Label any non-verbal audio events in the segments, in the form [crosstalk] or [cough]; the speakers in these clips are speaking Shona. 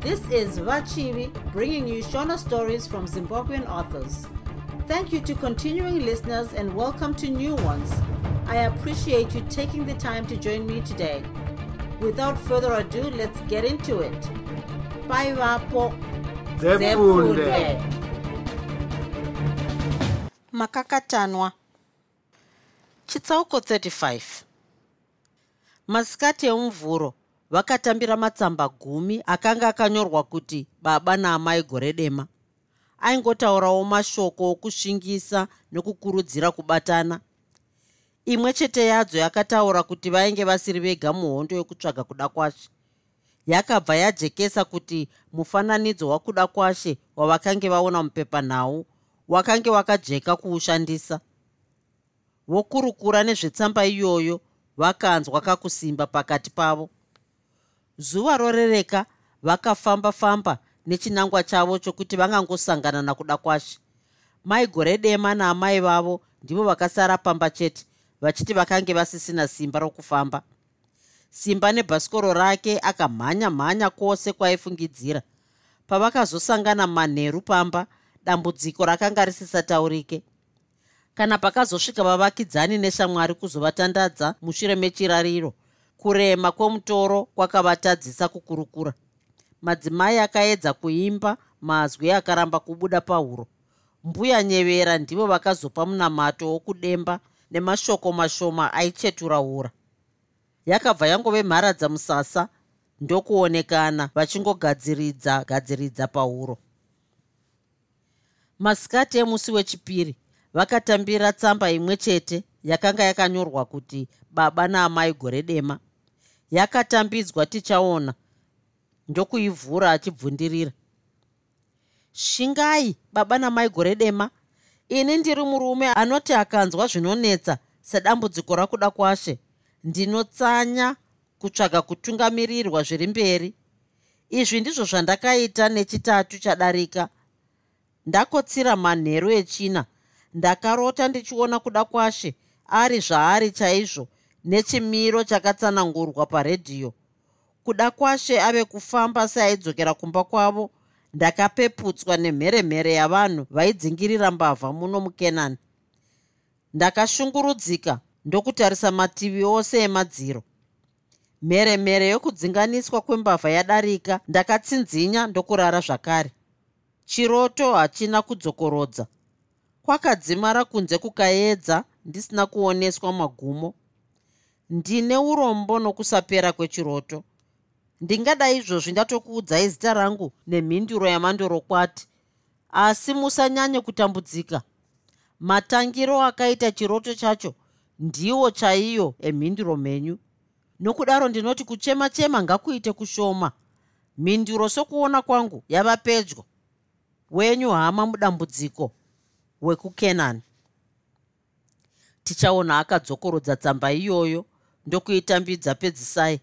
This is Vachivi bringing you Shona stories from Zimbabwean authors. Thank you to continuing listeners and welcome to new ones. I appreciate you taking the time to join me today. Without further ado, let's get into it. Bye, Vapo. Zefunde. makakatanwa chitsauko 35 masikati emuvhuro vakatambira matsamba gumi akanga akanyorwa kuti baba naamai gore dema. Aingotaurawo mashoko okusvingisa nekukurudzira kubatana. Imwe chete yadzo yakataura kuti vainge vasiri vega muhondo yokutsvaga kuda kwashe. Yakabva yajekesa kuti mufananidzo wakuda kwashe wavakange vaona mupepanhau wakange wakajeka kuushandisa. Vokurukura nezvetsamba iyoyo vakanzwa kakusimba pakati pavo zuva rorereka vakafamba-famba nechinangwa chavo chokuti vangangosangana nakuda kwashe. Mai gore dema naamai vavo ndivo vakasara pamba chete vachiti vakange vasisina simba rokufamba. Simba nebhasikoro rake akamhanya-mhanya kwose kwaaifungidzira pavakazosangana manheru pamba dambudziko rakanga risisataurike. Kana pakazosvika vavakidzani neshamwari kuzovatandadza mushure mechirariro kurema kwemutoro kwakavatadzisa kukurukura. Madzimai akaedza kuimba mazwi akaramba kubuda pahuro. Mbuya nyevera ndivo vakazopa munamato wokudemba nemashoko mashoma aichetura ura yakabva yangove mharadza musasa ndokuonekana vachingogadziridza gadziridza pahuro. Masikati emusi wechipiri vakatambira tsamba imwe chete yakanga yakanyorwa kuti baba naamai gore dema yakatambidzwa tichaona. Ndokuivhura achibvundirira. Shingai baba namai gore dema. Ini ndiri murume anoti akanzwa zvinonetsa sedambudziko rakuda kwashe. Ndinotsanya kutsvaga kutungamirirwa zviri mberi. Izvi ndizvo zvandakaita nechitatu chadarika. Ndakotsira manheru echina. Ndakarota ndichiona kuda kwashe. Ari zvaari chaizvo nechimiro chakatsanangurwa paredhiyo kuda kwashe ave kufamba seaidzokera kumba kwavo ndakapeputswa nemheremhere yavanhu vaidzingirira mbavha muno mukenani. Ndakashungurudzika ndokutarisa mativi ose emadziro. Mheremhere yokudzinganiswa kwembavha yadarika ndakatsinzinya ndokurara zvakare. Chiroto hachina kudzokorodza. Kwakadzimara kunze kukaedza ndisina kuoneswa magumo ndine urombo nokusapera kwechiroto. Ndingada izvozvi ndatokuudzai zita rangu nemhinduro yamandorokwati. Asi musanyanye kutambudzika. Matangiro akaita chiroto chacho ndiwo chaiyo emhinduro mhenyu nokudaro ndinoti kuchema chema ngakuite kushoma. Mhinduro sokuona kwangu yava pedyo. Wenyu hama mudambudziko wekukenani. Tichaona akadzokorodza tsamba iyoyo ndokuitambidza pedzisai.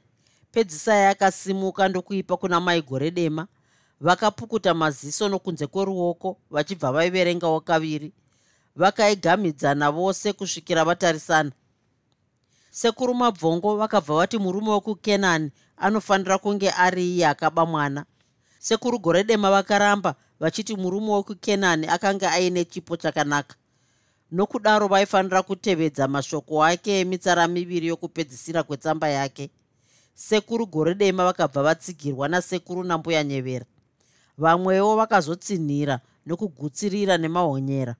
Pedzisai akasimuka ndokuipa kuna mai gore dema. Vakapukuta maziso nokunze kweruoko vachibva vaiverengawo kaviri vakaigamidzana vose kusvikira vatarisana. Sekuru mabvongo vakabva vati murume wekukenani anofanira kunge ari iye akaba mwana. Sekuru gore dema vakaramba vachiti murume wekukenani akanga aine chipo chakanaka nokudaro vaifanira kutevedza mashoko ake emitsara miviri yokupedzisira kwetsamba yake. Sekuru gore dema vakabva vatsigirwa nasekuru nambuya nyevera vamwewo vakazotsinhira nokugutsirira nemahonyera.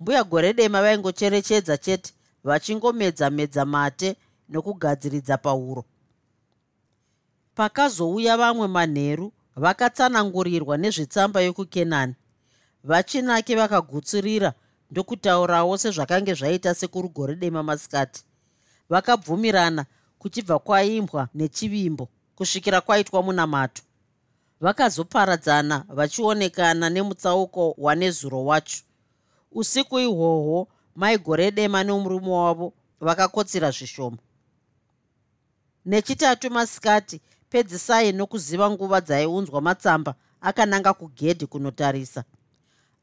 Mbuya gore dema vaingocherechedza chete vachingomedza-medza mate nokugadziridza pauro. Pakazouya vamwe manheru vakatsanangurirwa nezvetsamba yokukenani. Vachinake vakagutsirira ndokutaurawo sezvakange zvaita sekurugore dema masikati. Vakabvumirana kuchibva kwaimbwa nechivimbo kusvikira kwaitwa munamato vakazoparadzana vachionekana nemutsauko wanezuro wacho. Usiku ihwohwo maigore dema nomurume wavo vakakotsira zvishoma. Nechitatu masikati pedzisai nokuziva nguva dzaiunzwa matsamba akananga kugedhi kunotarisa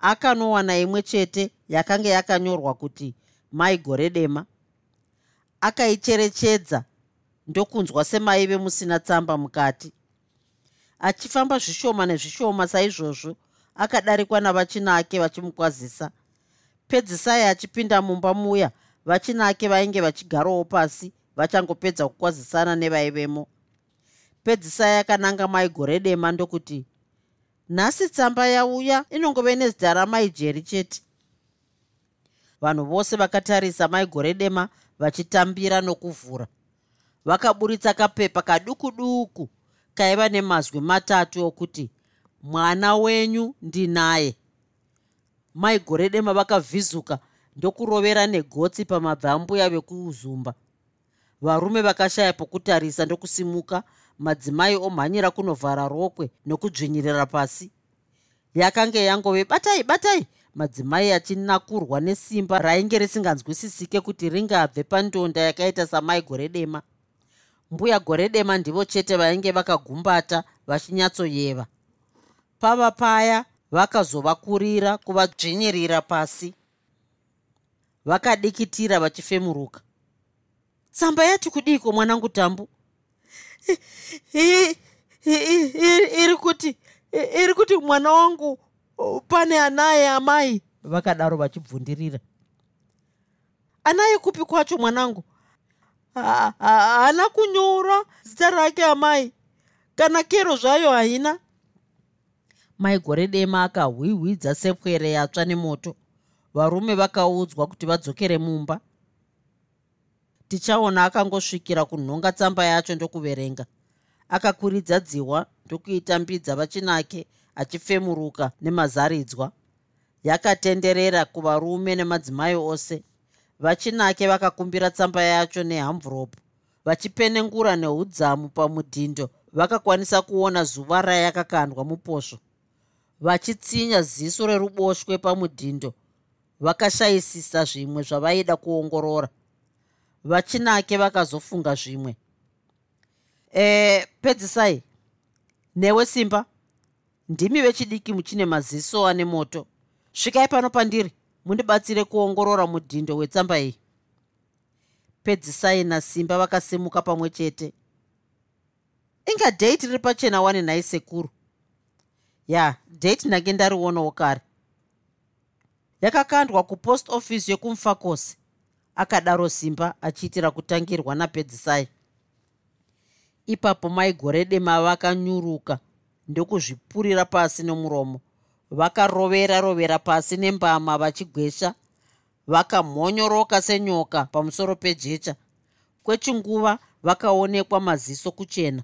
akanowana imwe chete yakanga yakanyorwa kuti mai gore dema. Akaicherechedza ndokunzwa semaive musina tsamba mukati. Achifamba zvishoma nezvishoma saizvozvo akadarikwa navachinake vachimukwazisa. Pedzisai achipinda mumba muya vachinake vainge vachigarawo pasi vachangopedza kukwazisana nevaivemo pedzisai akananga mai gore dema ndokuti nhasi tsamba yauya inongove nezita ramai jeri chete. Vanhu vose vakatarisa mai gore dema vachitambira nokuvhura. Vakaburitsa kapepa kaduku duku kaiva nemazwi matatu okuti mwana wenyu ndinaye mai gore dema vakavhizuka ndokurovera negotsi pamabva ambuya vekuzumba. Varume vakashaya pokutarisa ndokusimuka madzimai omhanyira kunovhara rokwe nokudzvinyirira pasi. Yakanga yangove batai batai! Madzimai achinakurwa nesimba rainge risinganzwisisike kuti ringabve pandonda yakaita samai gore dema. Mbuya gore dema ndivo chete vainge vakagumbata vachinyatsoyeva pava paya vakazovakurira kuvadzvinyirira pasi. Vakadikitira vachifemuruka. Tsamba yati kudiko mwanangu tambu iri kuti iri kuti mwana wangu pane anaye amai vakadaro vachibvundirira anaye kupi kwacho mwanangu haana kunyora zita rake amai kana kero zvayo haina mai gore dema akahwihwidza sepwere yatsva nemoto varume vakaudzwa kuti vadzokere mumba tichaona akangosvikira kunhonga tsamba yacho ndokuverenga. Akakuridza dziwa ndokuitambidza vachinake achifemuruka nemazaridzwa. Yakatenderera kuvarume nemadzimai ose. Vachinake vakakumbira tsamba yacho nehamvuropu. Vachipenengura neudzamu pamudhindo vakakwanisa kuona zuva rayakakandwa muposvo. Vachitsinya ziso reruboshwe pamudhindo vakashayisisa zvimwe zvavaida kuongorora vachinake vakazofunga zvimwe. E, pedzisai newe simba ndimi vechidiki muchine maziso ane moto. Svikai pano pandiri mundibatsire kuongorora mudhindo wetsamba iyi. Pedzisai nasimba vakasimuka pamwe chete. Inga date riri pachena wane nhai sekuru ya date ndange ndarionawo kare yakakandwa kupost office yekumfakosi akadaro simba achiitira kutangirwa napedzisai. Ipapo maigore dema vakanyuruka ndokuzvipurira pasi nomuromo. Vakarovera rovera pasi nembama vachigwesha vakamhonyoroka senyoka pamusoro pejecha. Kwechinguva vakaonekwa maziso kuchena.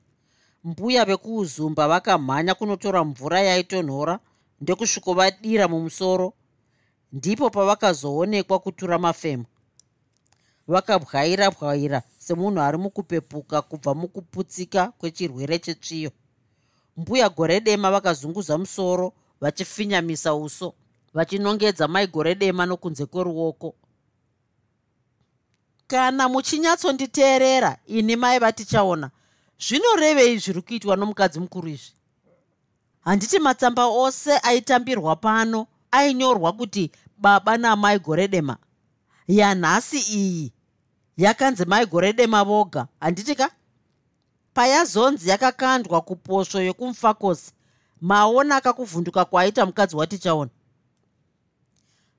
Mbuya vekuuzumba vakamhanya kunotora mvura yaitonhora ndokusvikovadira mumusoro. Ndipo pavakazoonekwa kutura mafemo vakabwaira bwaira semunhu ari mukupepuka kubva mukuputsika kwechirwere chetsviyo. Mbuya gore dema vakazunguza musoro vachifinyamisa uso vachinongedza mai gore dema nokunze kweruoko. Kana muchinyatsonditeerera ini mai vatichaona zvinorevei zviri kuitwa nomukadzi mukuru izvi? Handiti matsamba ose aitambirwa pano ainyorwa kuti baba namai gore dema. Yanhasi iyi yakanzi mai gore dema voga handiti ka? Payazonzi yakakandwa kuposvo yokumfakosi. Maonaka kuvhunduka kwaaita mukadzi watichaona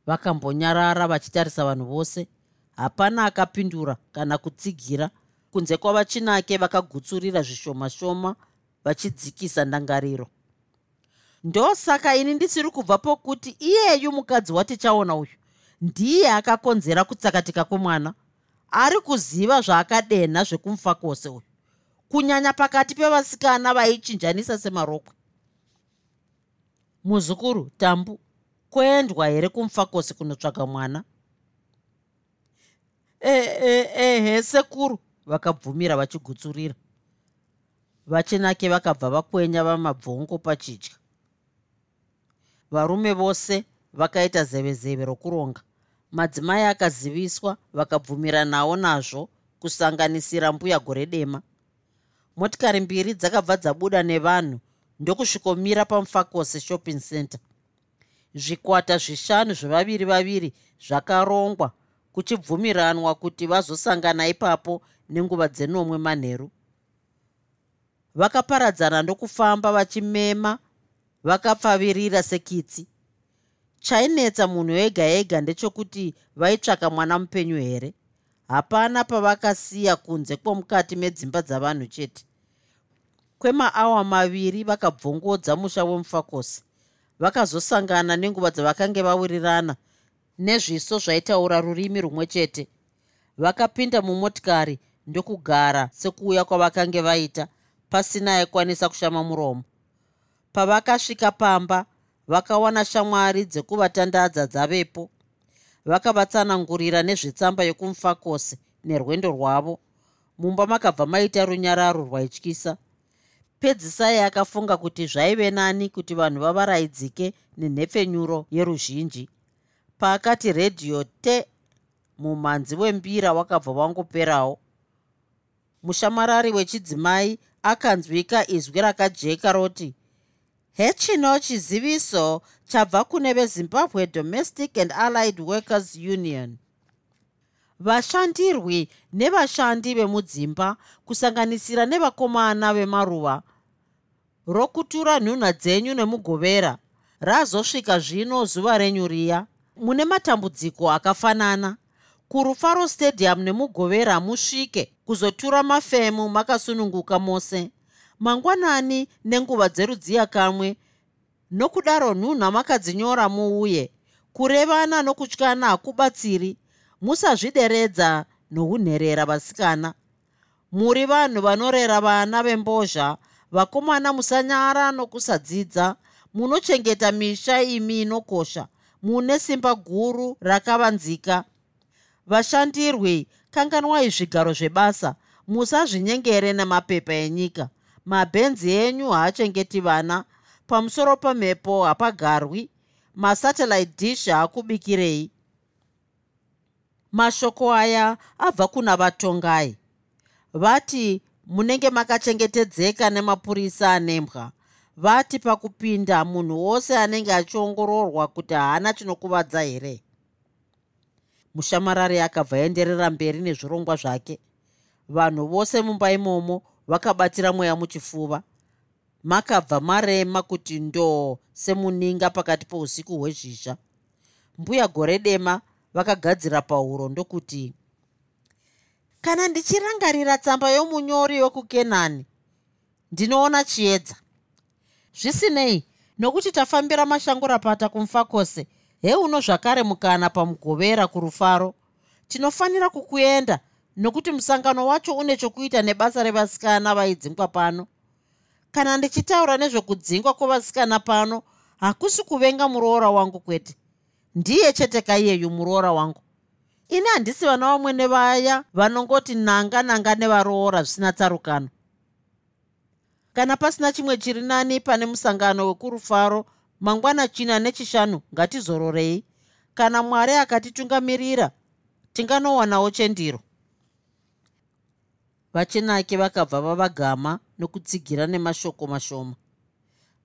vakambonyarara vachitarisa vanhu vose. Hapana akapindura kana kutsigira. Kunze kwavachinake vakagutsurira zvishoma shoma vachidzikisa ndangariro. Ndosaka ini ndisiri kubva pokuti iyeyu mukadzi watichaona uyu ndiye akakonzera kutsakatika kwemwana ari kuziva zvaakadenha zvekumufa kwose uyu. Kunyanya pakati pevasikana vaichinjanisa semarokwe. Muzukuru tambu kuendwa here kumfakosi kunotsvaga mwana? Ehe e, e, sekuru vakabvumira vachigutsurira. Vachinake vakabva vakwenya vamabvongo pachidya. Varume vose vakaita zevezeve rokuronga madzimai akaziviswa vakabvumira nawo nazvo kusanganisira mbuya gore dema motikari mbiri dzakabva dzabuda nevanhu ndokusvikomira pamufakose shopping center. Zvikwata zvishanu zvevaviri vaviri zvakarongwa kuchibvumiranwa kuti vazosangana ipapo nenguva dzenomwe manheru. Vakaparadzana ndokufamba vachimema vakapfavirira sekitsi chainetsa munhu ega ega ndechekuti vaitsvaka mwana mupenyu here? Hapana pavakasiya kunze kwomukati medzimba dzavanhu chete. Kwemaawa maviri vakabvongodza musha wemufakosi. Vakazosangana nenguva dzavakange vawirirana nezviso zvaitaura rurimi rumwe chete. Vakapinda mumotikari ndokugara sekuuya kwavakange vaita pasina aikwanisa kushama muromo. Pavakasvika pamba vakawana shamwari dzekuvatandadza dzavepo. Vakavatsanangurira nezvetsamba yokumufakosi nerwendo rwavo. Mumba makabva maita runyararo rwaityisa pedzisai akafunga kuti zvaive nani kuti vanhu vavaraidzike nenhepfenyuro yeruzhinji. Paakati redhiyo te mumhanzi wembira wakabva wangoperawo. Mushamarari wechidzimai akanzwika izwi rakajeka roti hechino chiziviso chabva kune vezimbabwe domestic and allied workers union. Vashandirwi nevashandi vemudzimba kusanganisira nevakomana vemaruva. Rokutura nhunha dzenyu nemugovera razosvika zvino zuva renyu riya. Mune matambudziko akafanana. Kurufaro stadium nemugovera musvike kuzotura mafemu makasununguka mose mangwanani nenguva dzerudziya kamwe nokudaro nhunha makadzinyora muuye kurevana nokutyana hakubatsiri musazvideredza nounherera vasikana. Muri vanhu vanorera vana vembozha vakomana musanyara nokusadzidza munochengeta misha imi inokosha mune simba guru rakavanzika. Vashandirwi kanganwai zvigaro zvebasa musazvinyengere nemapepa enyika mabhenzi enyu haachengeti vana. Pamusoro pamhepo hapagarwi. Masatellite dish haakubikirei. Mashoko aya abva kuna vatongai. Vati munenge makachengetedzeka nemapurisa anembwa vati pakupinda munhu wose anenge achiongororwa kuti haana chinokuvadza here? Mushamarari akabva enderera mberi nezvirongwa zvake. Vanhu vose mumba imomo vakabatira mweya muchifuva. Makabva marema kuti ndoo semuninga pakati pousiku hwezhizha. Mbuya gore dema vakagadzira pauro ndokuti kana ndichirangarira tsamba yomunyori wekukenani ndinoona chiedza. Zvisinei nokuti tafambira mashango rapata kumufakose heuno zvakare mukana pamugovera kurufaro. Tinofanira kukuenda nokuti musangano wacho une chokuita nebasa revasikana vaidzingwa pano. Kana ndichitaura nezvekudzingwa kwevasikana pano hakusi kuvenga muroora wangu kwete. Ndiye chete kaiyeyu muroora wangu. Ini handisi vana vamwe nevaya vanongoti nanga nanga nevaroora zvisina tsarukano. Kana pasina chimwe chiri nani pane musangano wekurufaro mangwana china nechishanu ngatizororei. Kana mwari akatitungamirira tinganowanawo chendiro vachinake vakabva vavagama nokutsigira nemashoko mashoma.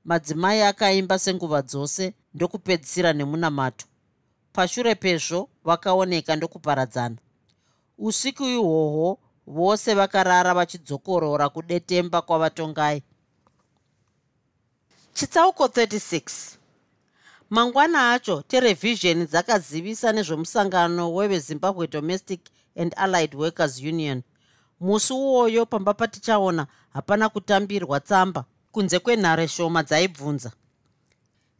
Madzimai akaimba senguva dzose ndokupedzisira nemunamato pashure pezvo vakaoneka ndokuparadzana. Usiku ihwohwo vose vakarara vachidzokorora kudetemba kwavatongai. Chitsauko 36 mangwana acho terevhizheni dzakazivisa nezvemusangano wevezimbabwe domestic and allied workers union musi uwoyo pamba patichaona hapana kutambirwa tsamba kunze kwenhare shoma dzaibvunza.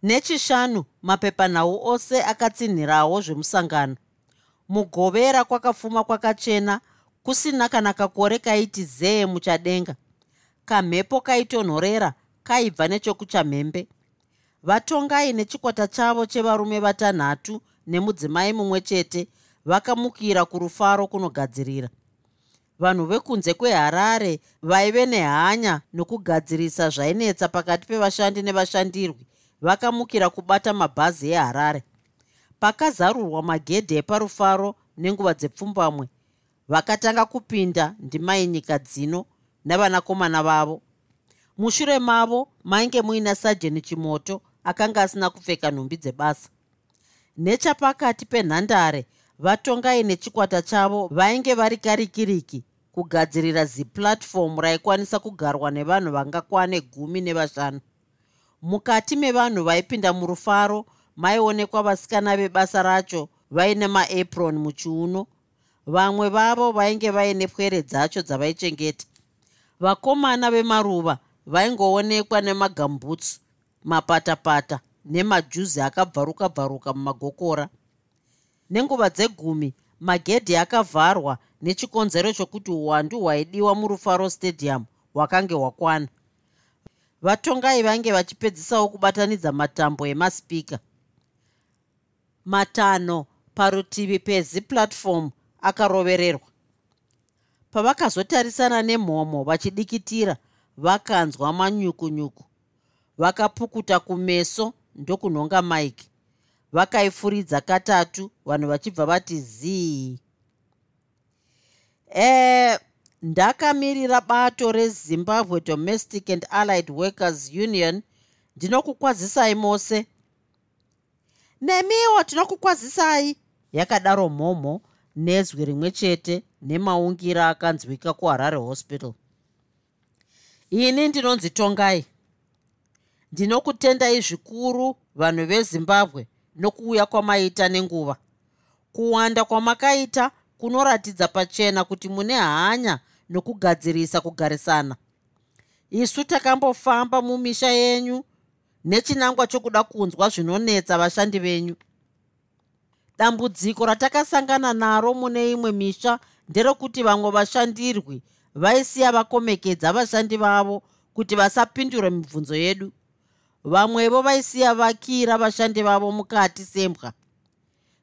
Nechishanu mapepanhau ose akatsinhirawo zvemusangano. Mugovera kwakafuma kwakachena kusina kana kakore kaiti zee muchadenga. Kamhepo kaitonhorera kaibva nechokuchamhembe. Vatongai nechikwata chavo chevarume vatanhatu nemudzimai mumwe chete vakamukira kurufaro kunogadzirira vanhu vekunze kweharare vaive nehanya nokugadzirisa zvainetsa pakati pevashandi nevashandirwi vakamukira kubata mabhazi eharare. Pakazarurwa magedhe eparufaro nenguva dzepfumbamwe vakatanga kupinda ndimai nyika dzino navanakomana vavo. Mushure mavo mainge muina sajeni chimoto akanga asina kupfeka nhumbi dzebasa. Nechapakati penhandare vatongai nechikwata chavo vainge vari karikiriki kugadzirira zipuratifomu raikwanisa kugarwa nevanhu vangakwane gumi nevashanu. Mukati mevanhu vaipinda murufaro maionekwa vasikana vebasa racho vaine maapron muchiuno. Vamwe vavo vainge vaine pwere dzacho dzavaichengeta vakomana vemaruva vaingoonekwa nemagambutsu mapatapata nemajuzi akabvaruka bvaruka mumagokora nenguva dzegumi magedhi akavharwa nechikonzero chokuti uwandu hwaidiwa murufaro stadium hwakange hwakwana. Vatongai vainge vachipedzisawo kubatanidza matambo emasipika matanho parutivi peziplatform akarovererwa. Pavakazotarisana nemhomo vachidikitira vakanzwa manyukunyuku. Vakapukuta kumeso ndokunhonga mike vakaifuridza katatu vanhu vachibva vati zii e ndakamirira bato rezimbabwe domestic and allied workers union ndinokukwazisai mose. Nemiwo tinokukwazisai yakadaro mhomho nezwi rimwe chete nemaungira akanzwika kuharare hospital. Ini ndinonzi tongai. Ndinokutendai zvikuru vanhu vezimbabwe nokuuya kwamaita nenguva. Kuwanda kwamakaita kunoratidza pachena kuti mune hanya nokugadzirisa kugarisana. Isu takambofamba mumisha yenyu nechinangwa chokuda kunzwa zvinonetsa vashandi venyu. Dambudziko ratakasangana naro mune imwe misha nderekuti vamwe vashandirwi vaisiya vakomekedza vashandi vavo kuti vasapindura mibvunzo yedu vamwevo vaisiya vakira vashandi vavo mukati sembwa.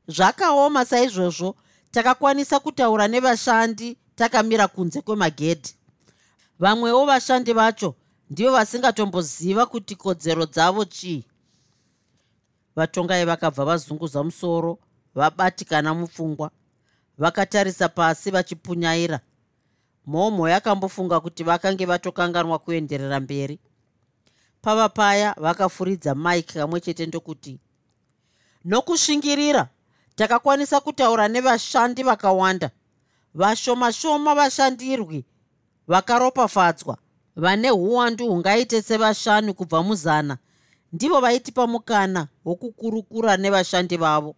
Zvakaoma saizvozvo takakwanisa kutaura nevashandi takamira kunze kwemagedhi. Vamwewo vashandi vacho ndivo vasingatomboziva kuti kodzero dzavo chii. Vatongai vakabva vazunguza musoro vabatikana mupfungwa vakatarisa pasi vachipunyaira. Mhomho yakambofunga kuti vakange vatokanganwa kuenderera mberi pava paya vakafuridza mike kamwe chete ndokuti nokusvingirira takakwanisa kutaura nevashandi vakawanda. Vashoma shoma vashandirwi vakaropafadzwa vane uwandu hungaite sevashanu kubva muzana. Ndivo vaitipa mukana wokukurukura nevashandi vavo.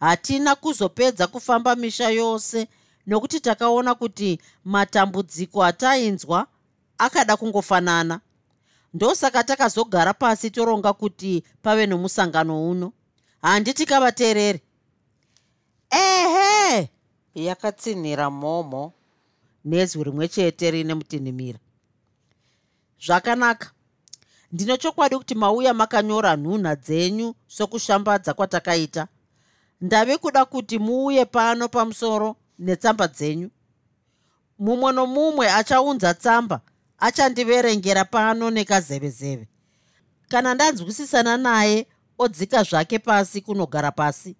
Hatina kuzopedza kufamba misha yose nokuti takaona kuti matambudziko atainzwa akada kungofanana ndosaka takazogara pasi toronga kuti pave nomusangano uno. Handiti kavateereri ehe! Yakatsinhira mhomho nezwi rimwe chete rine mutinhimira. Zvakanaka. Ndino chokwadi kuti mauya makanyora nhunha dzenyu sokushambadza kwatakaita. Ndave kuda kuti muuye pano pamusoro netsamba dzenyu. Mumwe nomumwe achaunza tsamba achandiverengera pano nekazevezeve. Kana ndanzwisisana naye odzika zvake pasi kunogara pasi.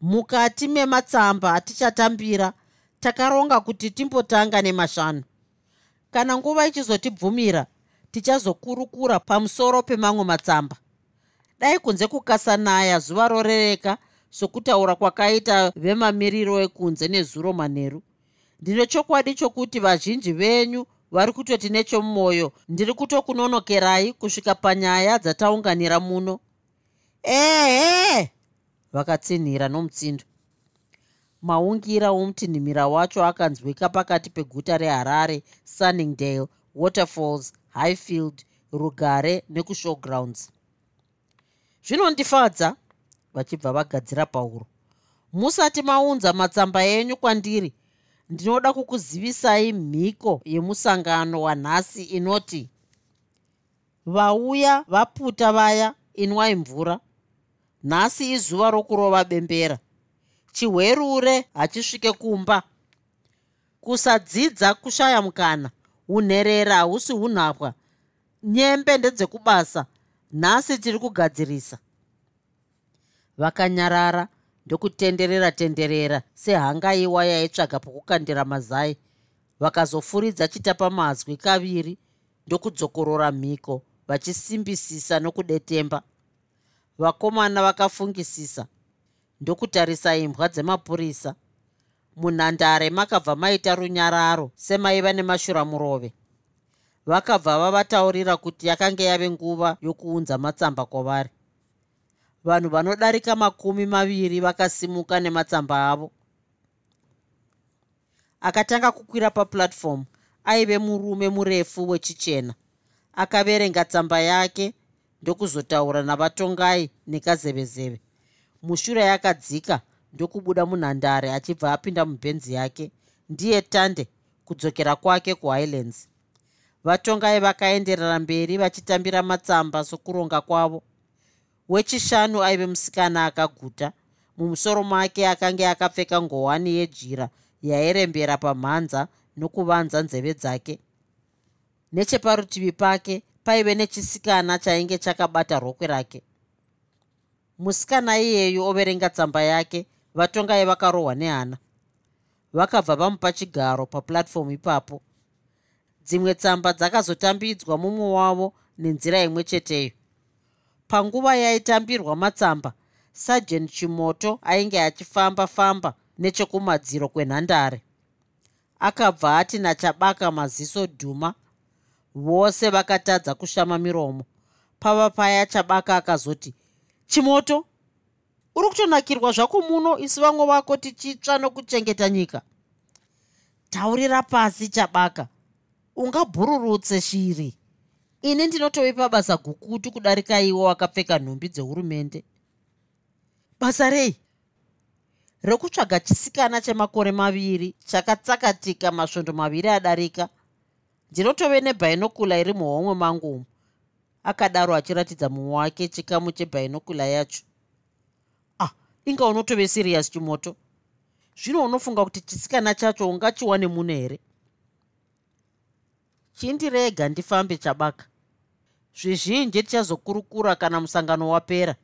Mukati mematsamba atichatambira takaronga kuti timbotanga nemashanu. Kana nguva ichizotibvumira tichazokurukura pamusoro pemamwe matsamba. Dai kunze kukasanaya zuva rorereka sokutaura kwakaita vemamiriro ekunze nezuro manheru ndine chokwadi chokuti vazhinji venyu vari kutoti nechomumwoyo ndiri kutokunonokerai kusvika panyaya dzataunganira muno. Ehe vakatsinhira nomutsindo. Maungira womutinhimira wacho akanzwika pakati peguta reharare sunningdale waterfalls highfield rugare nekushowgrounds. Zvinondifadza vachibva vagadzira pauro musati maunza matsamba enyu kwandiri ndinoda kukuzivisai mhiko yemusangano wanhasi inoti vauya vaputa vaya inwai mvura. Nhasi izuva rokurova bembera. Chihwerure hachisvike kumba. Kusadzidza kushaya mukana. Unherera hahusi unhapwa nyembe ndedzekubasa. Nhasi tiri kugadzirisa. Vakanyarara ndokutenderera tenderera sehangaiwa yaitsvaga pokukandira mazai. Vakazofuridza chitapamazwi kaviri ndokudzokorora mhiko vachisimbisisa nokudetemba. Vakomana vakafungisisa ndokutarisa imbwa dzemapurisa. Munhandare makabva maita runyararo semaiva nemashuramurove. Vakabva vavataurira kuti yakanga yave nguva yokuunza matsamba kwavari vanhu vanodarika makumi maviri vakasimuka nematsamba avo. Akatanga kukwira papuratifomu aive murume murefu wechichena. Akaverenga tsamba yake ndokuzotaura navatongai nekazevezeve. Mushure yakadzika ndokubuda munhandare achibva apinda mubhenzi yake ndiye tande kudzokera kwake kuhighlands. Vatongai vakaenderera mberi vachitambira matsamba sokuronga kwavo wechishanu aive musikana akaguta. Mumusoro make akange akapfeka ngowani yejira yairembera pamhanza nokuvanza nzeve dzake. Necheparutivi pake paive nechisikana chainge chakabata rokwe rake. Musikana iyeyu overenga tsamba yake vatongai vakarohwa nehana. Vakabva vamupa chigaro papuratifomu ipapo. Dzimwe tsamba dzakazotambidzwa mumwe wavo nenzira imwe cheteyo panguva yaitambirwa matsamba sajen chimoto ainge achifamba-famba nechekumadziro kwenhandare. Akabva ati nachabaka maziso dhuma vose vakatadza kushama miromo. Pava paya chabaka akazoti chimoto uri kutonakirwa zvako muno isi vamwe vako tichitsva nokuchengeta nyika? Taurira pasi chabaka. Ungabhururutse shiri ini ndinotovipa basa gukutu kudarika iwo wakapfeka nhumbi dzehurumende. Basa rei? Rekutsvaga chisikana chemakore maviri chakatsakatika masvondo maviri adarika. Ndinotove nebhainokula iri muhomwe mangu umu. Akadaro achiratidza mumwe wake chikamu chebhainokula yacho. Ah inga unotove siriyas chimoto? Zvino unofunga kuti chisikana chacho ungachiwane muno here? Chindirega ndifambe chabaka zvizhinji tichazokurukura kana musangano wapera.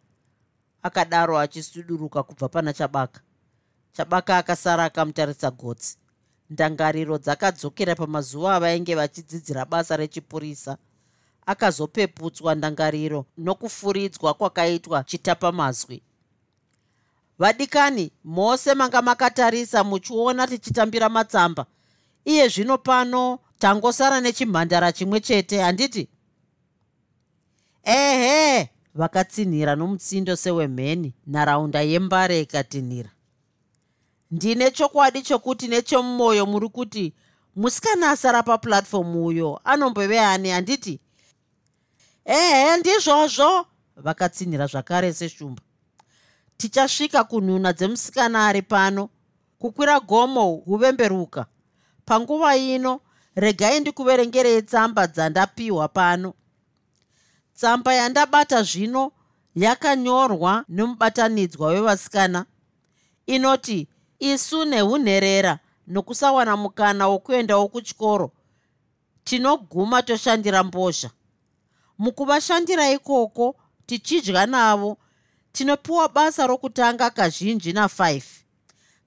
Akadaro achisuduruka kubva pana chabaka. Chabaka akasara akamutarisa gotsi. Ndangariro dzakadzokera pamazuva avainge vachidzidzira basa rechipurisa. Akazopeputswa ndangariro nokufuridzwa kwakaitwa chitapamazwi. Vadikani mose manga makatarisa muchiona tichitambira matsamba. Iye zvino pano tangosara nechimhandara chimwe chete handiti ehe vakatsinhira nomutsindo sewemheni nharaunda yembare ikatinhira. Ndine chokwadi chokuti nechomumwoyo muri kuti musikana asara papuratifomu uyo anombove ani handiti ehe ndizvozvo vakatsinhira zvakare seshumba. Tichasvika kunhuna dzemusikana ari pano. Kukwira gomo huvemberuka panguva ino regai ndikuverengerei tsamba dzandapiwa pano tsamba yandabata zvino yakanyorwa nemubatanidzwa wevasikana. Inoti isu neunherera nokusawana mukana wokuendawo kuchikoro tinoguma toshandira mbozha. Mukuvashandira ikoko tichidya navo tinopiwa basa rokutanga kazhinji na5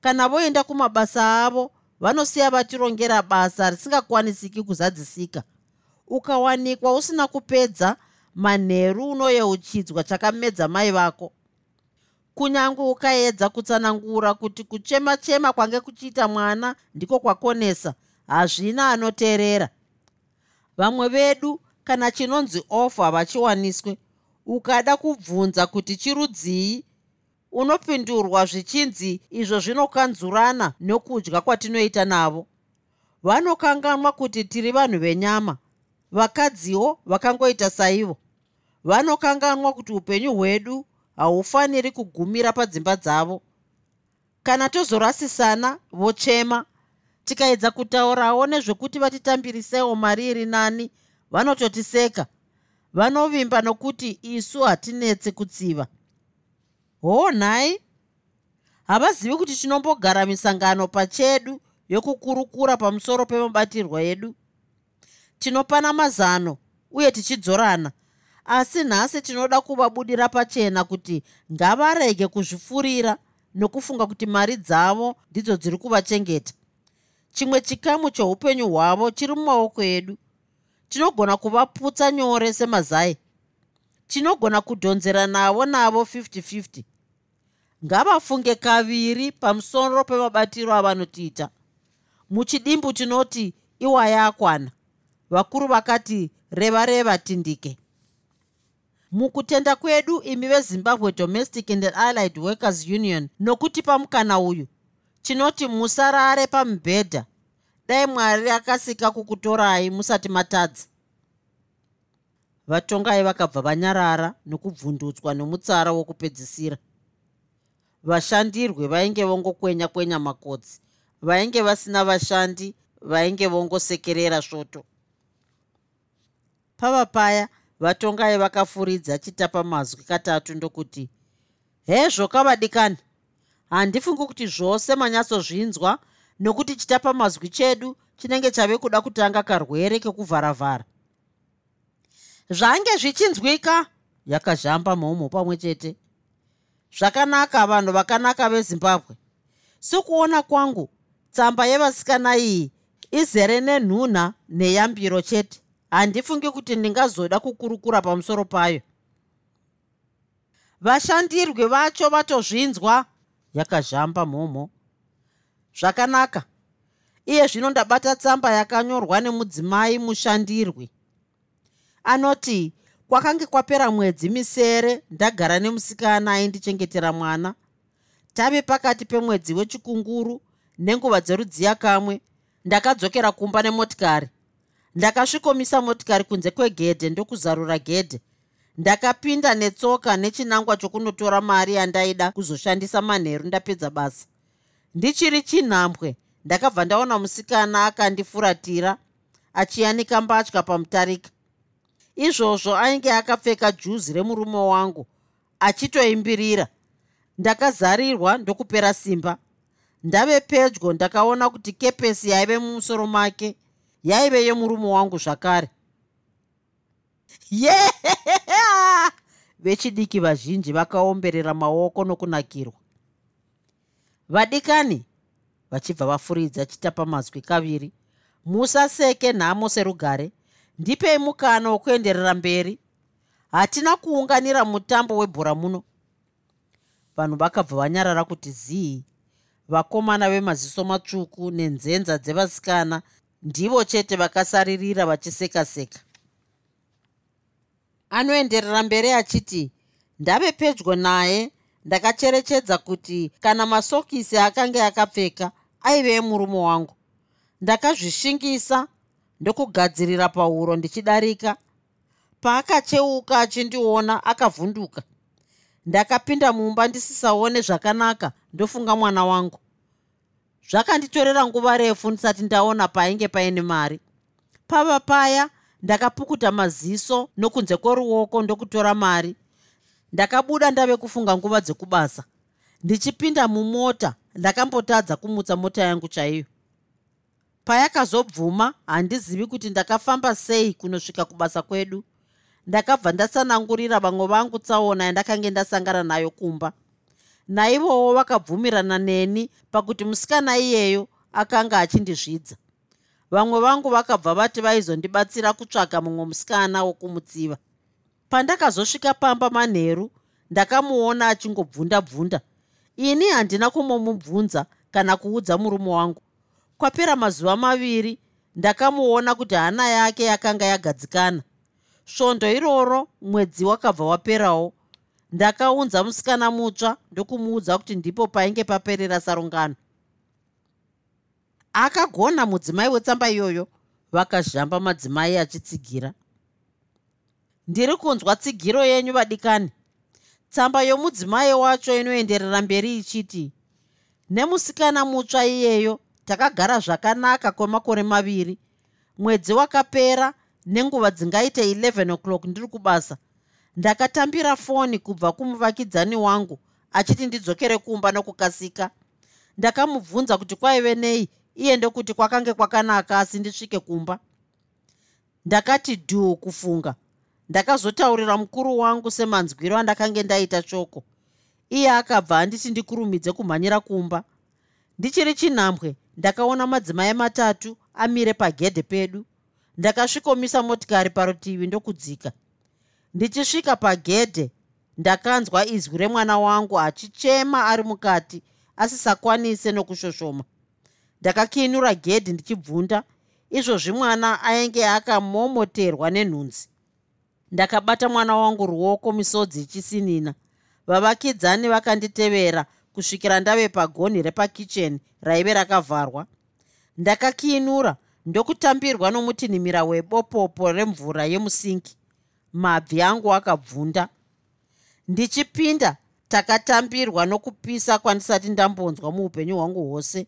kana voenda kumabasa avo vanosiya vatirongera basa risingakwanisiki kuzadzisika. Ukawanikwa usina kupedza manheru unoyeuchidzwa chakamedza mai vako. Kunyange ukaedza kutsanangura kuti kuchema chema kwange kuchiita mwana ndiko kwakonesa hazvina anoteerera. Vamwe vedu kana chinonzi ofa havachiwaniswe ukada kubvunza kuti chirudzii unopindurwa zvichinzi izvo zvinokanzurana nokudya kwatinoita navo. Vanokanganwa kuti tiri vanhu venyama vakadziwo vakangoita saivo. Vanokanganwa kuti upenyu hwedu haufaniri kugumira padzimba dzavo. Kana tozorasisana vochema. Tikaedza kutaurawo nezvekuti vatitambirisewo mari iri nani vanototiseka. Vanovimba nokuti isu hatinetse kutsiva. Hoo nhai? Havazivi kuti tinombogara misangano pachedu yokukurukura pamusoro pemabatirwo edu tinopana mazano uye tichidzorana. Asi nhasi tinoda kuvabudira pachena kuti ngavarege kuzvifurira nokufunga kuti mari dzavo ndidzo dziri kuvachengeta. Chimwe chikamu cheupenyu hwavo chiri mumaoko edu. Tinogona kuvaputsa nyore semazai tinogona kudhonzera navo navo 5050 ngavafunge kaviri pamusoro pemabatiro avanotiita. Muchidimbu tinoti iwaya akwana vakuru vakati reva reva tindike. Mukutenda kwedu imi vezimbabwe domestic and allied workers union nokuti pamukana uyu tinoti musarare pamubhedha dai mwari akasika kukutorai musati matadza. Vatongai vakabva vanyarara nokubvundutswa nemutsara wokupedzisira. Vashandirwe vainge vongokwenya kwenya makodzi vainge vasina vashandi vainge vongosekerera svoto pava paya vatongai vakafuridza chitapa mazwi katatu ndokuti hezvo kavadikani handifungi kuti zvose manyatsozvinzwa nokuti chitapa mazwi chedu chinenge chave kuda kutanga karwere kekuvharavhara. Zvange zvichinzwika? yakazhamba mhomho pamwe chete. Zvakanaka vanhu vakanaka vezimbabwe. Sekuona kwangu tsamba yevasikana iyi izere nenhunha neyambiro chete handifungi kuti ndingazoda kukurukura pamusoro payo. Vashandirwi vacho vatozvinzwa. Yakazhamba mhomho. Zvakanaka. Iye zvino ndabata tsamba yakanyorwa nemudzimai mushandirwi. Anoti kwakange kwapera mwedzi misere ndagara nemusikana aindichengetera mwana. Tave pakati pemwedzi wechikunguru nenguva dzerudziya kamwe ndakadzokera kumba nemotikari ndakasvikomisa motikari kunze kwegedhe ndokuzarura gedhe. Ndakapinda netsoka nechinangwa chokunotora mari yandaida kuzoshandisa manheru ndapedza basa. Ndichiri chinhambwe ndakabva ndaona musikana akandifuratira achiyanika mbatya pamutarika izvozvo ainge akapfeka juzi remurume wangu achitoimbirira. Ndakazarirwa ndokupera simba. Ndave pedyo ndakaona kuti kepesi yaive mumusoro make yaive yemurume wangu zvakare. Ye [laughs] vechidiki vazhinji vakaomberera maoko nokunakirwa. Vadikani vachibva vafuridza chitapamazwi kaviri. Musaseke nhamo serugare. Ndipei mukana wokuenderera mberi. Hatina kuunganira mutambo webhora muno vanhu vakabva vanyarara kuti zii. Vakomana vemaziso matsvuku nenzenza dzevasikana ndivo chete vakasaririra vachiseka-seka. Anoenderera mberi achiti ndave pedyo naye ndakacherechedza kuti kana masokisi akanga akapfeka aive emurume wangu. Ndakazvishingisa ndokugadzirira pauro ndichidarika. Paakacheuka achindiona akavhunduka. Ndakapinda mumba ndisisaone zvakanaka ndofunga mwana wangu zvakanditorera nguva refu ndisati ndaona painge paine mari. Pava paya ndakapukuta maziso nokunze kworuoko ndokutora mari. Ndakabuda ndave kufunga nguva dzekubasa. Ndichipinda mumota ndakambotadza kumutsa mota yangu chaiyo. Payakazobvuma handizivi kuti ndakafamba sei kunosvika kubasa kwedu. Ndakabva ndasanangurira vamwe vangu tsaona yandakange ndasangana nayo kumba naivowo vakabvumirana neni pakuti musikana iyeyo akanga achindizvidza. Vamwe vangu vakabva vati vaizondibatsira kutsvaga mumwe musikana wokumutsiva. Pandakazosvika pamba manheru ndakamuona achingobvunda bvunda ini handina kumomubvunza kana kuudza murume wangu. Kwapera mazuva maviri ndakamuona kuti hana yake yakanga yagadzikana. Svondo iroro mwedzi wakabva waperawo ndakaunza musikana mutsva ndokumuudza kuti ndipo painge paperera sarungano. Akagona mudzimai wetsamba iyoyo vakazhamba madzimai achitsigira. Ndiri kunzwa tsigiro yenyu vadikani. Tsamba yomudzimai wacho inoenderera mberi ichiti nemusikana mutsva iyeyo takagara zvakanaka kwemakore maviri. Mwedzi wakapera nenguva dzingaite 11 o'clock ndiri kubasa ndakatambira foni kubva kumuvakidzani wangu achiti ndidzokere kumba nokukasika. Ndakamubvunza kuti kwaive nei iye ndokuti kwakange kwakanaka asi ndisvike kumba. Ndakati dhuu kufunga. Ndakazotaurira mukuru wangu semanzwiro andakange ndaita choko iye akabva anditi ndikurumidze kumhanyira kumba. Ndichiri chinhambwe ndakaona madzimai matatu amire pagedhe pedu. Ndakasvikomisa motikari parutivi ndokudzika ndichisvika pagedhe ndakanzwa izwi remwana wangu achichema ari mukati asisakwanise nokushoshoma. Ndakakinura gedhi ndichibvunda izvozvi mwana ainge akamomoterwa nenhunzi. Ndakabata mwana wangu ruoko misodzi ichisinina. Vavakidzani vakanditevera kusvikira ndave pagonhi repakicheni raive rakavharwa. Ndakakiinura ndokutambirwa nomutinhimira webopopo remvura yemusingi mabvi angu akabvunda. Ndichipinda takatambirwa nokupisa kwandisati ndambonzwa muupenyu hwangu hwose.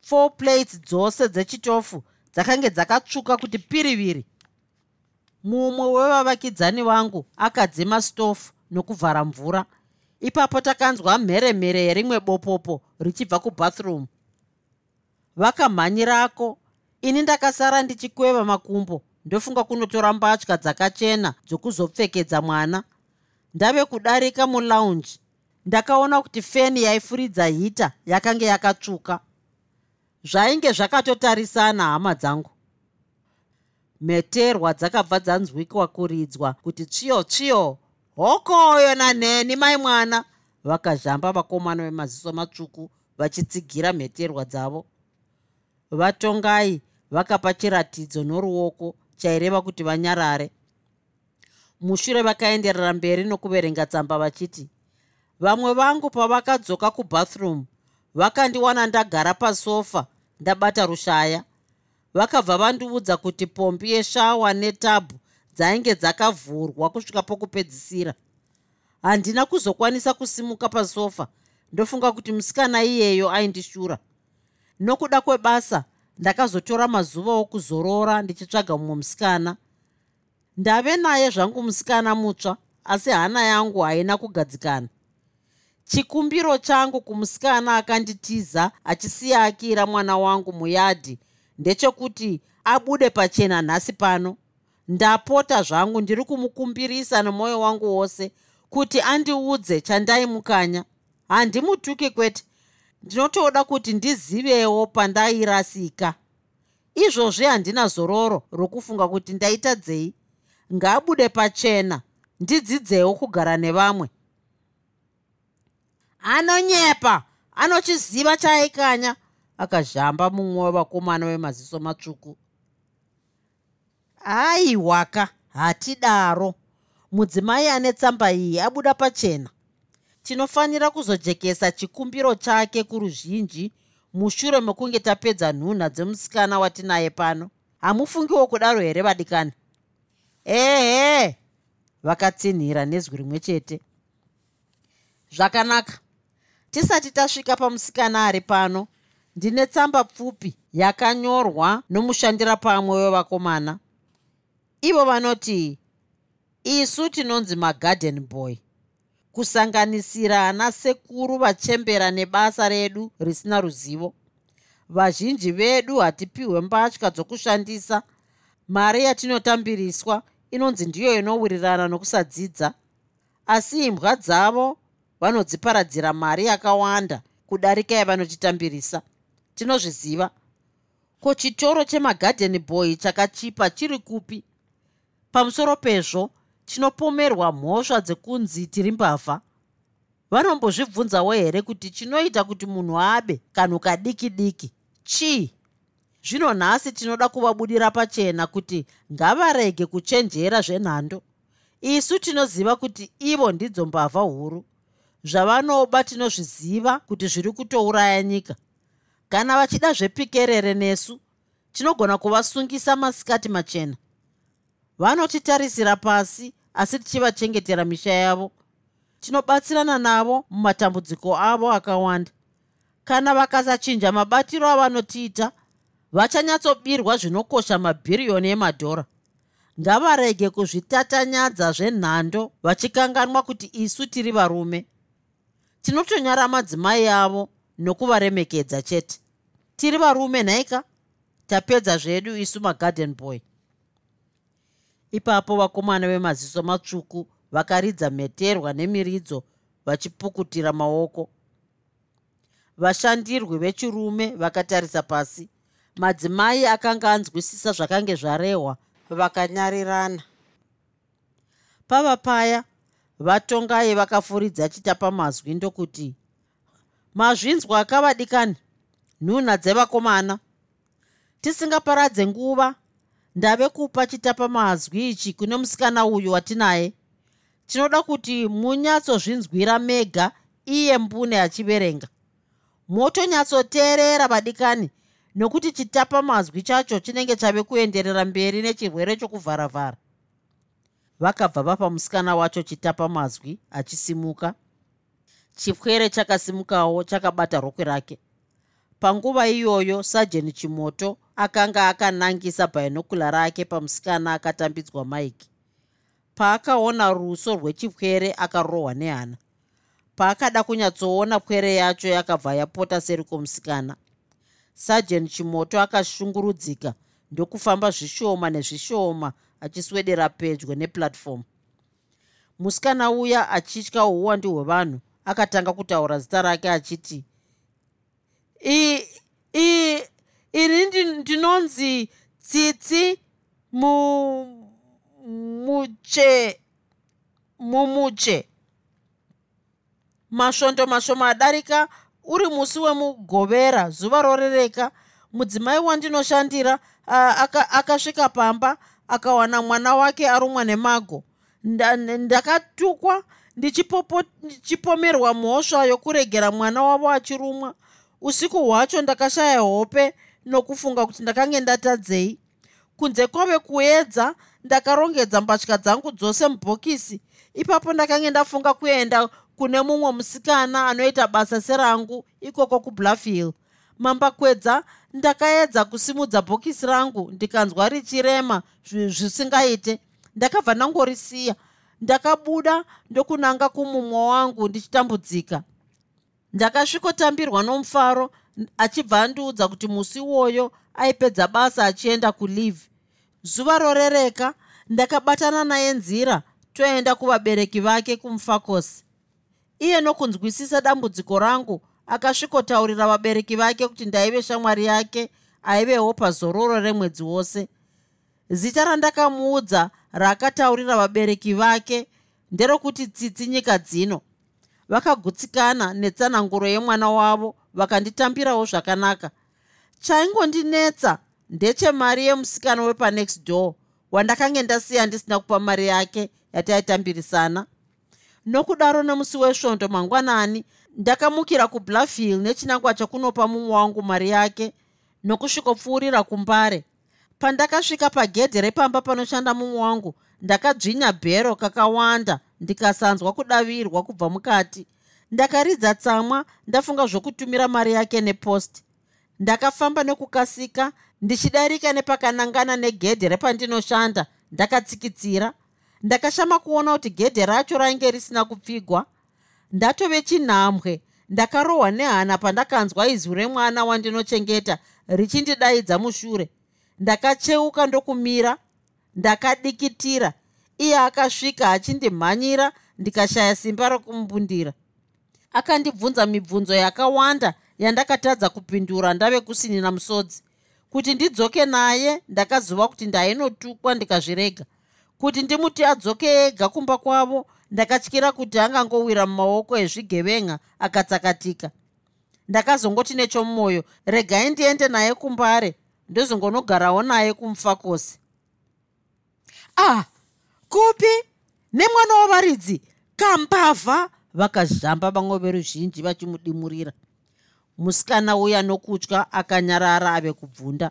Four plates dzose dzechitofu dzakange dzakatsvuka kuti piriviri mumwe wevavakidzani vangu akadzima stofu nokuvhara mvura. Ipapo takanzwa mheremhere yerimwe bopopo richibva kubathroom. Vakamhanyirako ini ndakasara ndichikweva makumbo ndofunga kunotora mbatya dzakachena dzokuzopfekedza mwana. Ndave kudarika mulaunji. Ndakaona kuti feni yaifuridza hita yakanga yakatsvuka. Zvainge zvakatotarisana hama dzangu. Mheterwa dzakabva dzanzwikwa kuridzwa kuti tsviyo tsviyo hokoyo nanheni mai mwana. Vakazhamba vakomana vemaziso matsvuku vachitsigira mheterwa dzavo. Vatongai vakapa chiratidzo noruoko chaireva kuti vanyarare. Mushure vakaenderera mberi nokuverenga tsamba vachiti vamwe vangu pavakadzoka kubathroom vakandiwana ndagara pasofa ndabata rushaya. Vakabva vandiudza kuti pombi yeshawa netabhu dzainge dzakavhurwa kusvika pokupedzisira. Handina kuzokwanisa kusimuka pasofa ndofunga kuti musikana iyeyo aindishura. Nokuda kwebasa ndakazotora mazuva okuzorora ndichitsvaga mumwe musikana ndave naye zvangu musikana mutsva asi hana yangu haina kugadzikana. Chikumbiro changu kumusikana akanditiza achisiya akira mwana wangu muyadhi ndechekuti abude pachena nhasi pano. Ndapota zvangu ndiri kumukumbirisa nemwoyo wangu wose kuti andiudze chandaimukanya handimutuki kwete ndinotoda kuti ndizivewo pandairasika. Izvozvi handina zororo rokufunga kuti ndaitadzei ngaabude pachena ndidzidzewo kugara nevamwe. Anonyepa anochiziva chaaikanya akazhamba mumwe wavakomana vemaziso matsvuku. Aiwaka hatidaro. Mudzimai ane tsamba iyi abuda pachena tinofanira kuzojekesa chikumbiro chake kuruzhinji mushure mekunge tapedza nhunha dzemusikana watinaye pano. Hamufungiwo kudaro here vadikani ehe vakatsinhira nezwi rimwe chete. Zvakanaka. Tisati tasvika pamusikana ari pano ndine tsamba pfupi yakanyorwa nomushandira pamwe wevakomana. Ivo vanoti isu tinonzi magarden boy kusanganisira ana sekuru vachembera nebasa redu risina ruzivo. Vazhinji vedu hatipiwe mbatya dzokushandisa. Mari yatinotambiriswa inonzi ndiyo inowirirana nokusadzidza. Asi imbwa dzavo vanodziparadzira mari yakawanda kudarika yavanotitambirisa. Tinozviziva? Ko chitoro chemagarden boy chakachipa chiri kupi? Pamusoro pezvo tinopomerwa mhosva dzekunzi tiri mbavha vanombozvibvunzawo here kuti chinoita kuti munhu abe kanhu kadiki diki chii? Zvino nhasi tinoda kuvabudira pachena kuti ngavarege kuchenjera zvenhando. Isu tinoziva kuti ivo ndidzo mbavha huru zvavanoba tinozviziva kuti zviri kutouraya nyika. Kana vachida zvepikerere nesu tinogona kuvasungisa masikati machena vanotitarisira pasi asi tichivachengetera misha yavo. Tinobatsirana navo mumatambudziko avo akawanda. Kana vakasachinja mabatiro avanotiita vachanyatsobirwa zvinokosha mabhiriyoni emadhora. Ngavarege kuzvitatanyadza zvenhando vachikanganwa kuti isu tiri varume. Tinotonyara madzimai avo nokuvaremekedza chete. Tiri varume nhaika tapedza zvedu isu magarden boy ipapo vakomana vemaziso matsvuku vakaridza mheterwa nemiridzo vachipukutira maoko. Vashandirwi vechirume vakatarisa pasi. Madzimai akanga anzwisisa zvakange zvarehwa vakanyarirana. Pava paya vatongai vakafuridza chitapa mazwi ndokuti mazvinzwa akavadikani nhunha dzevakomana. Tisingaparadze nguva ndave kupa chitapa mazwi ichi kune musikana uyu watinaye. Tinoda kuti munyatsozvinzwira mega iye mbune achiverenga. Motonyatsoteerera vadikani nokuti chitapa mazwi chacho chinenge chave kuenderera mberi nechirwere chokuvharavhara. Vakabva vapa musikana wacho chitapa mazwi achisimuka. Chipwere chakasimukawo chakabata rokwe rake panguva iyoyo sajeni chimoto akanga akanangisa bhainokula rake pamusikana akatambidzwa maiki paakaona ruso rwechipwere akarohwa nehana. Paakada kunyatsoona pwere yacho yakabva yapota seri kwomusikana. Sajeni chimoto akashungurudzika ndokufamba zvishoma nezvishoma achiswedera pedyo neplatform. Musikana uya achitya uwandi hwevanhu akatanga kutaura zita rake achiti ini ndinonzi tsitsi mumuche mumuche masvondo mashoma adarika uri musi wemugovera zuva rorereka mudzimai wandinoshandira akasvika pamba akawana mwana wake arumwa nemago. Ndakatukwa ndichipomerwa mhosva yokuregera mwana wavo achirumwa usiku hwacho ndakashaya hope nokufunga kuti ndakange ndatadzei. Kunze kwave kuedza ndakarongedza mbatya dzangu dzose mubhokisi. Ipapo ndakange ndafunga kuenda kune mumwe musikana anoita basa serangu ikoko kubluffhill mambakwedza ndakaedza kusimudza bhokisi rangu ndikanzwa richirema zvisingaite. Ndakabva ndangorisiya ndakabuda ndokunanga kumumwe wangu ndichitambudzika ndakasvikotambirwa nomufaro achibva andiudza kuti musi iwoyo aipedza basa achienda kulive zuva rorereka ndakabatana naye nzira toenda kuvabereki vake kumufakosi iye nokunzwisisa dambudziko rangu akasvikotaurira vabereki vake kuti ndaive shamwari yake aivewo pazororo remwedzi wose. Zita randakamuudza raakataurira vabereki vake nderokuti tsitsi nyika dzino vakagutsikana netsananguro yemwana wavo vakanditambirawo zvakanaka. Chaingondinetsa ndechemari yemusikana wepanext door wandakange ndasiya ndisina kupa mari yake yataitambirisana nokudaro nemusi wesvondo mangwanani ndakamukira kubluffhill nechinangwa chekunopa mumwe wangu mari yake nokusvikopfuurira kumbare. Pandakasvika pagedhe repamba panoshanda mumwe wangu ndakadzvinya bhero kakawanda ndikasanzwa kudavirwa kubva mukati. Ndakaridza tsamwa ndafunga zvokutumira mari yake nepost ndakafamba nekukasika ndichidarika nepakanangana negedhe repandinoshanda ndakatsikitsira ndakashama kuona kuti gedhe racho rainge risina kupfigwa. Ndatove chinhambwe ndakarohwa nehana pandakanzwa izwi remwana wandinochengeta richindidaidza mushure. Ndakacheuka ndokumira ndakadikitira. Iye akasvika achindimhanyira ndikashaya simba rokumubundira akandibvunza mibvunzo yakawanda yandakatadza kupindura ndave kusinina musodzi kuti ndidzoke naye ndakazova kuti ndainotukwa ndikazvirega. Kuti ndimuti adzoke ega kumba kwavo ndakatyira kuti angangowira mumaoko ezvigevenga akatsakatika. Ndakazongoti nechomumwoyo regai ndiende naye kumbare ndozongonogarawo naye kumufakosi ah kupi? Nemwana wavaridzi kambavha vakazhamba vamwe veruzhinji vachimudimurira. Musikana uya nokutya akanyarara ave kubvunda.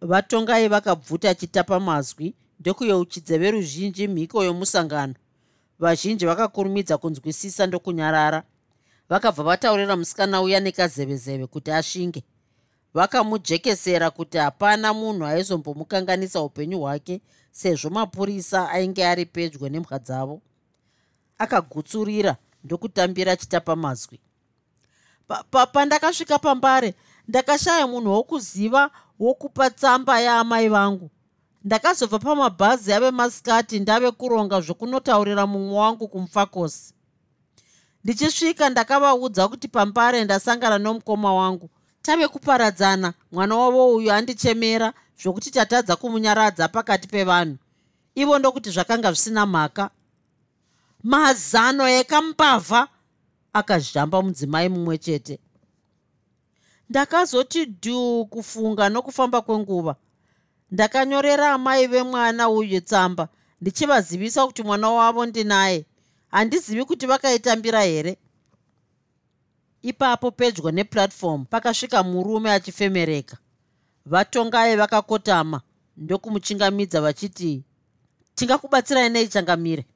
Vatongai vakabvuta chitapa mazwi ndokuyeuchidze veruzhinji mhiko yomusangano. Vazhinji vakakurumidza kunzwisisa ndokunyarara. Vakabva vataurira musikana uya nekazevezeve kuti asvinge vakamujekesera kuti hapana munhu aizombomukanganisa upenyu hwake sezvo mapurisa ainge ari pedyo nemhwa dzavo. Akagutsurira ndokutambira chitapa mazwi. Pandakasvika pa, pa pambare ndakashaya munhu wokuziva wokupa tsamba yaamai vangu. Ndakazobva pamabhazi ave masikati ndave kuronga zvokunotaurira mumwe wangu kumufakosi ndichisvika ndakavaudza kuti pambare ndasangana nomukoma wangu tave kuparadzana mwana wavo uyu andichemera zvokuti tatadza kumunyaradza pakati pevanhu. Ivo ndokuti zvakanga zvisina mhaka. Mazano ekamupavha akazhamba mudzimai mumwe chete. Ndakazoti dhu kufunga nokufamba kwenguva. Ndakanyorera amai vemwana uyu tsamba ndichivazivisa kuti mwana wavo ndinaye. Handizivi kuti vakaitambira here ipapo pedyo nepuratifomu pakasvika murume achifemereka. Vatongai vakakotama ndokumuchingamidza vachiti tingakubatsirai nei changamire?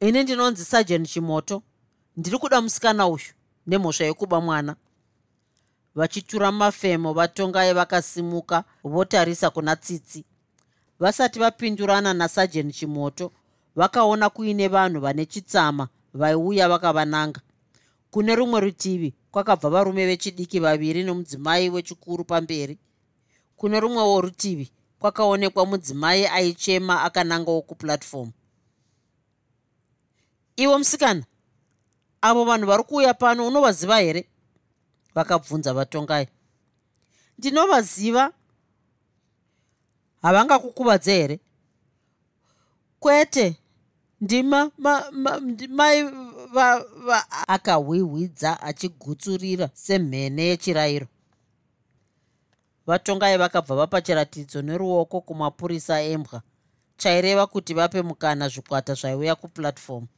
Ini ndinonzi sajen chimoto ndiri kuda musikana uyu nemhosva yekuba mwana. Vachitura mafemo vatongai vakasimuka votarisa kuna tsitsi. Vasati vapindurana nasajen chimoto vakaona kuine vanhu vane chitsama vaiuya vakavananga kune rumwe rutivi kwakabva varume vechidiki vaviri nomudzimai wechikuru pamberi. Kune rumwewo rutivi kwakaonekwa mudzimai aichema akanangawo kupuratifomu ivo musikana avo vanhu vari kuuya pano unovaziva here? Vakabvunza vatongai. Ndinovaziva. Havangakukuvadze here? Kwete ndima mai akahwihwidza achigutsurira semhene yechirayiro. Vatongai vakabva vapa chiratidzo neruoko kumapurisa embwa. Chaireva kuti vape mukana zvikwata zvaiuya kupuratifomu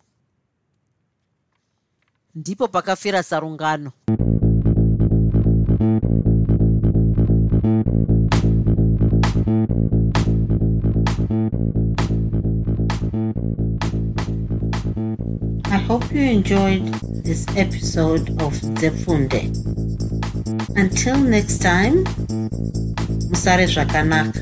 ndipo pakafira sarungano hope you enjoyed this episode of Zefunde. Until next time, Musare Zvakanaka.